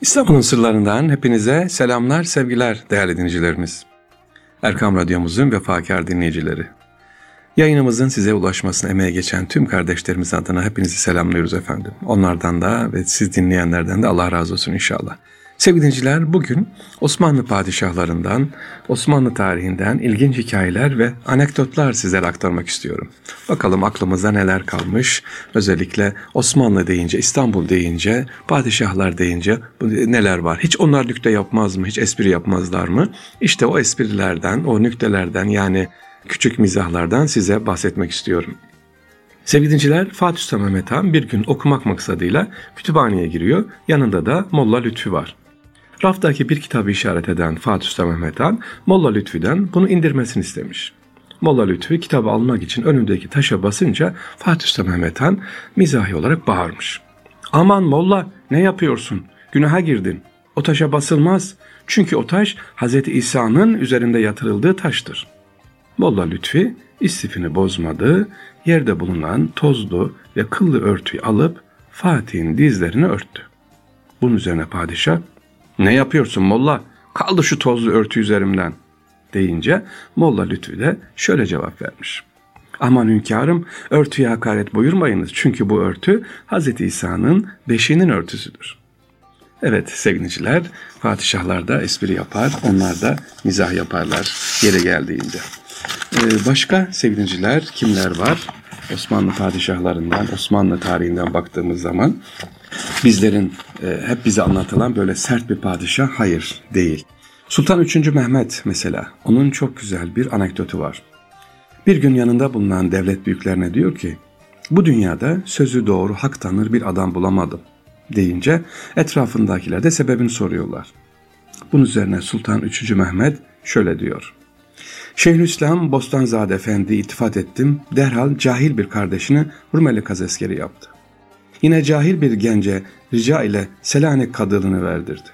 İstanbul'un sırlarından hepinize selamlar, sevgiler değerli dinleyicilerimiz. Erkam Radyomuzun vefakar dinleyicileri. Yayınımızın size ulaşmasına emeğe geçen tüm kardeşlerimiz adına hepinizi selamlıyoruz efendim. Onlardan da ve siz dinleyenlerden de Allah razı olsun inşallah. Sevgili dinciler bugün Osmanlı padişahlarından, Osmanlı tarihinden ilginç hikayeler ve anekdotlar sizlere aktarmak istiyorum. Bakalım aklımızda neler kalmış. Özellikle Osmanlı deyince, İstanbul deyince, padişahlar deyince neler var? Hiç onlar nükte yapmaz mı? Hiç espri yapmazlar mı? İşte o esprilerden, o nüktelerden yani küçük mizahlardan size bahsetmek istiyorum. Sevgili dinciler, Fatih Sultan Mehmet Han bir gün okumak maksadıyla kütüphaneye giriyor. Yanında da Molla Lütfü var. Raftaki bir kitabı işaret eden Fatih Sultan Mehmet Han, Molla Lütfü'den bunu indirmesini istemiş. Molla Lütfü kitabı almak için önündeki taşa basınca Fatih Sultan Mehmet Han mizahi olarak bağırmış. Aman Molla ne yapıyorsun? Günaha girdin. O taşa basılmaz. Çünkü o taş Hz. İsa'nın üzerinde yatırıldığı taştır. Molla Lütfi istifini bozmadı, yerde bulunan tozlu ve kıllı örtüyü alıp Fatih'in dizlerini örttü. Bunun üzerine padişah ne yapıyorsun molla? Kaldı şu tozlu örtü üzerimden deyince Molla Lütfü de şöyle cevap vermiş. Aman hünkârım örtüye hakaret buyurmayınız çünkü bu örtü Hz. İsa'nın beşinin örtüsüdür. Evet sevgiliciler padişahlar da espri yapar onlar da mizah yaparlar yere geldiğinde. Ee, başka sevgiliciler kimler var? Osmanlı padişahlarından, Osmanlı tarihinden baktığımız zaman bizlerin e, hep bize anlatılan böyle sert bir padişah hayır değil. Sultan 3. Mehmet mesela onun çok güzel bir anekdotu var. Bir gün yanında bulunan devlet büyüklerine diyor ki bu dünyada sözü doğru hak tanır bir adam bulamadım deyince etrafındakiler de sebebini soruyorlar. Bunun üzerine Sultan 3. Mehmet şöyle diyor. Şeyhülislam Bostanzade Efendi itifat ettim, derhal cahil bir kardeşini Rumeli kazeskeri yaptı. Yine cahil bir gence rica ile Selanik kadılığını verdirdi.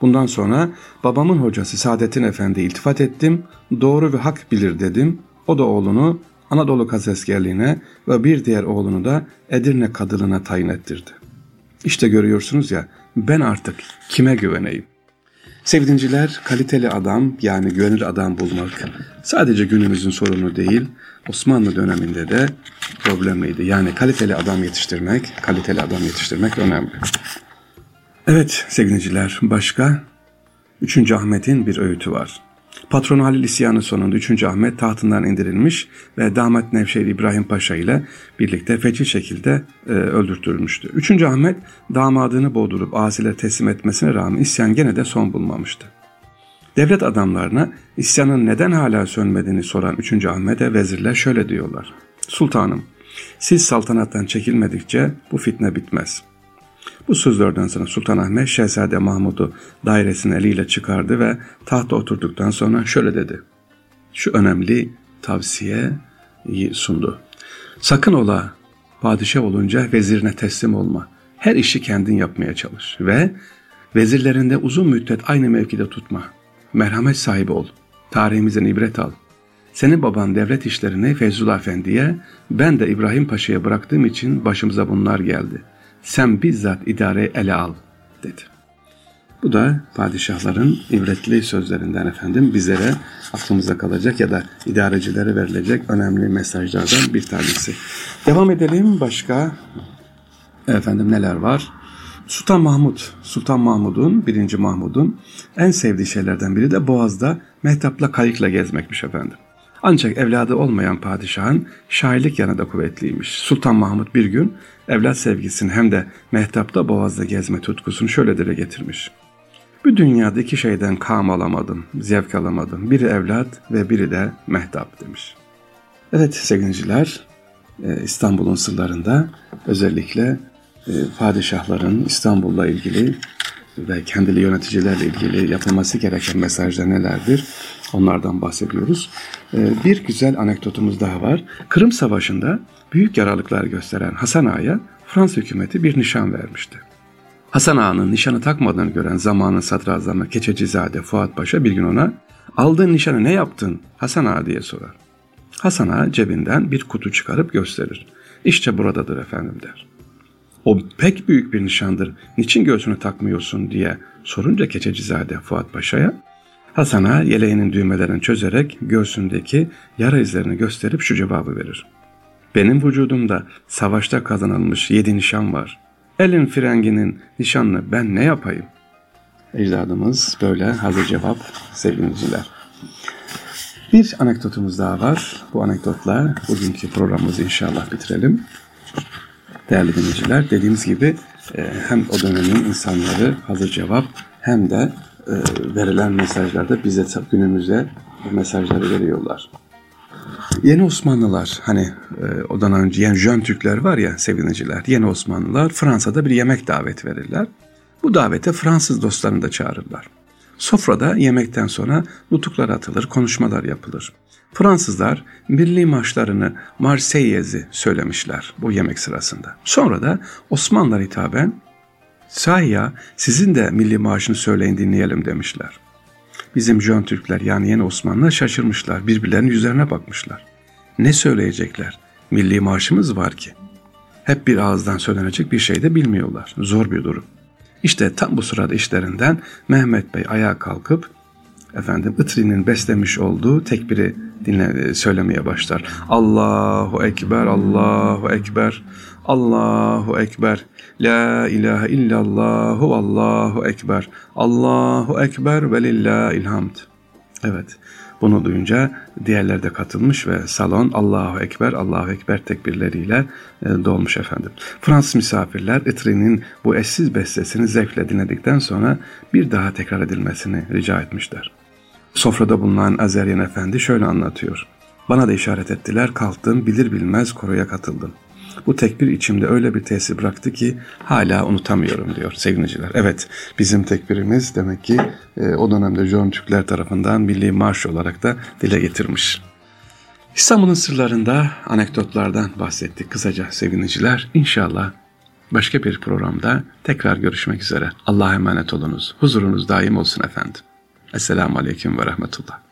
Bundan sonra babamın hocası Saadettin Efendi iltifat ettim, doğru ve hak bilir dedim. O da oğlunu Anadolu kazeskerliğine ve bir diğer oğlunu da Edirne kadılığına tayin ettirdi. İşte görüyorsunuz ya ben artık kime güveneyim? Sevdinciler kaliteli adam yani güvenilir adam bulmak sadece günümüzün sorunu değil Osmanlı döneminde de problemliydi. Yani kaliteli adam yetiştirmek, kaliteli adam yetiştirmek önemli. Evet sevgiliciler başka 3. Ahmet'in bir öğütü var. Patron Halil isyanı sonunda 3. Ahmet tahtından indirilmiş ve damat Nevşehir İbrahim Paşa ile birlikte feci şekilde e, öldürtülmüştü. 3. Ahmet damadını boğdurup asilere teslim etmesine rağmen isyan gene de son bulmamıştı. Devlet adamlarına isyanın neden hala sönmediğini soran 3. Ahmet'e vezirler şöyle diyorlar. Sultanım, siz saltanattan çekilmedikçe bu fitne bitmez. Bu sözlerden sonra Sultan Ahmet Şehzade Mahmud'u dairesinin eliyle çıkardı ve tahta oturduktan sonra şöyle dedi. Şu önemli tavsiyeyi sundu. Sakın ola padişah olunca vezirine teslim olma. Her işi kendin yapmaya çalış ve vezirlerinde uzun müddet aynı mevkide tutma. Merhamet sahibi ol. Tarihimizden ibret al. Senin baban devlet işlerini Feyzullah Efendi'ye, ben de İbrahim Paşa'ya bıraktığım için başımıza bunlar geldi. Sen bizzat idare ele al, dedi. Bu da padişahların ibretli sözlerinden efendim bizlere aklımıza kalacak ya da idarecilere verilecek önemli mesajlardan bir tanesi. Devam edelim başka efendim neler var? Sultan Mahmud, Sultan Mahmud'un, birinci Mahmud'un en sevdiği şeylerden biri de Boğaz'da mehtapla kayıkla gezmekmiş efendim. Ancak evladı olmayan padişahın şairlik yanı da kuvvetliymiş. Sultan Mahmud bir gün evlat sevgisini hem de mehtapta boğazda gezme tutkusunu şöyle dile getirmiş. Bu dünyada iki şeyden kam alamadım, zevk alamadım. Biri evlat ve biri de mehtap demiş. Evet sevgiliciler, e, İstanbul'un sırlarında özellikle e, padişahların İstanbul'la ilgili ve kendili yöneticilerle ilgili yapılması gereken mesajlar nelerdir? Onlardan bahsediyoruz. Ee, bir güzel anekdotumuz daha var. Kırım Savaşı'nda büyük yaralıklar gösteren Hasan Ağa'ya Fransız hükümeti bir nişan vermişti. Hasan Ağa'nın nişanı takmadığını gören zamanın sadrazamı Keçecizade Fuat Paşa bir gün ona aldığın nişanı ne yaptın Hasan Ağa diye sorar. Hasan Ağa cebinden bir kutu çıkarıp gösterir. İşte buradadır efendim der. O pek büyük bir nişandır. Niçin göğsüne takmıyorsun diye sorunca Keçecizade Fuat Paşa'ya Hasan'a yeleğinin düğmelerini çözerek göğsündeki yara izlerini gösterip şu cevabı verir. Benim vücudumda savaşta kazanılmış yedi nişan var. Elin frenginin nişanını ben ne yapayım? Ecdadımız böyle hazır cevap sevgiliciler. Bir anekdotumuz daha var. Bu anekdotla bugünkü programımızı inşallah bitirelim. Değerli dinleyiciler dediğimiz gibi e, hem o dönemin insanları hazır cevap hem de e, verilen mesajlarda bize günümüzde mesajları veriyorlar. Yeni Osmanlılar hani e, odan önce yani Jön Türkler var ya sevgiliciler yeni Osmanlılar Fransa'da bir yemek davet verirler. Bu davete Fransız dostlarını da çağırırlar. Sofrada yemekten sonra nutuklar atılır, konuşmalar yapılır. Fransızlar milli marşlarını Marseillez'i söylemişler bu yemek sırasında. Sonra da Osmanlılar hitaben sahi ya sizin de milli marşını söyleyin dinleyelim demişler. Bizim Jön Türkler yani yeni Osmanlılar şaşırmışlar. Birbirlerinin yüzlerine bakmışlar. Ne söyleyecekler? Milli marşımız var ki. Hep bir ağızdan söylenecek bir şey de bilmiyorlar. Zor bir durum. İşte tam bu sırada işlerinden Mehmet Bey ayağa kalkıp efendim Itri'nin beslemiş olduğu tekbiri dinle, söylemeye başlar. Allahu Ekber, Allahu Ekber, Allahu Ekber, La ilahe illallahu, Allahu Ekber, Allahu Ekber ve lillahil hamd. Evet, bunu duyunca diğerler de katılmış ve salon Allahu Ekber, Allahu Ekber tekbirleriyle e, dolmuş efendim. Fransız misafirler Itri'nin bu eşsiz bestesini zevkle dinledikten sonra bir daha tekrar edilmesini rica etmişler. Sofrada bulunan Azeryen Efendi şöyle anlatıyor. Bana da işaret ettiler, kalktım, bilir bilmez koroya katıldım. Bu tekbir içimde öyle bir tesir bıraktı ki hala unutamıyorum diyor sevgiliciler. Evet bizim tekbirimiz demek ki e, o dönemde Jön Türkler tarafından milli marş olarak da dile getirmiş. İstanbul'un sırlarında anekdotlardan bahsettik kısaca sevgiliciler. İnşallah başka bir programda tekrar görüşmek üzere. Allah'a emanet olunuz. Huzurunuz daim olsun efendim. Esselamu Aleyküm ve Rahmetullah.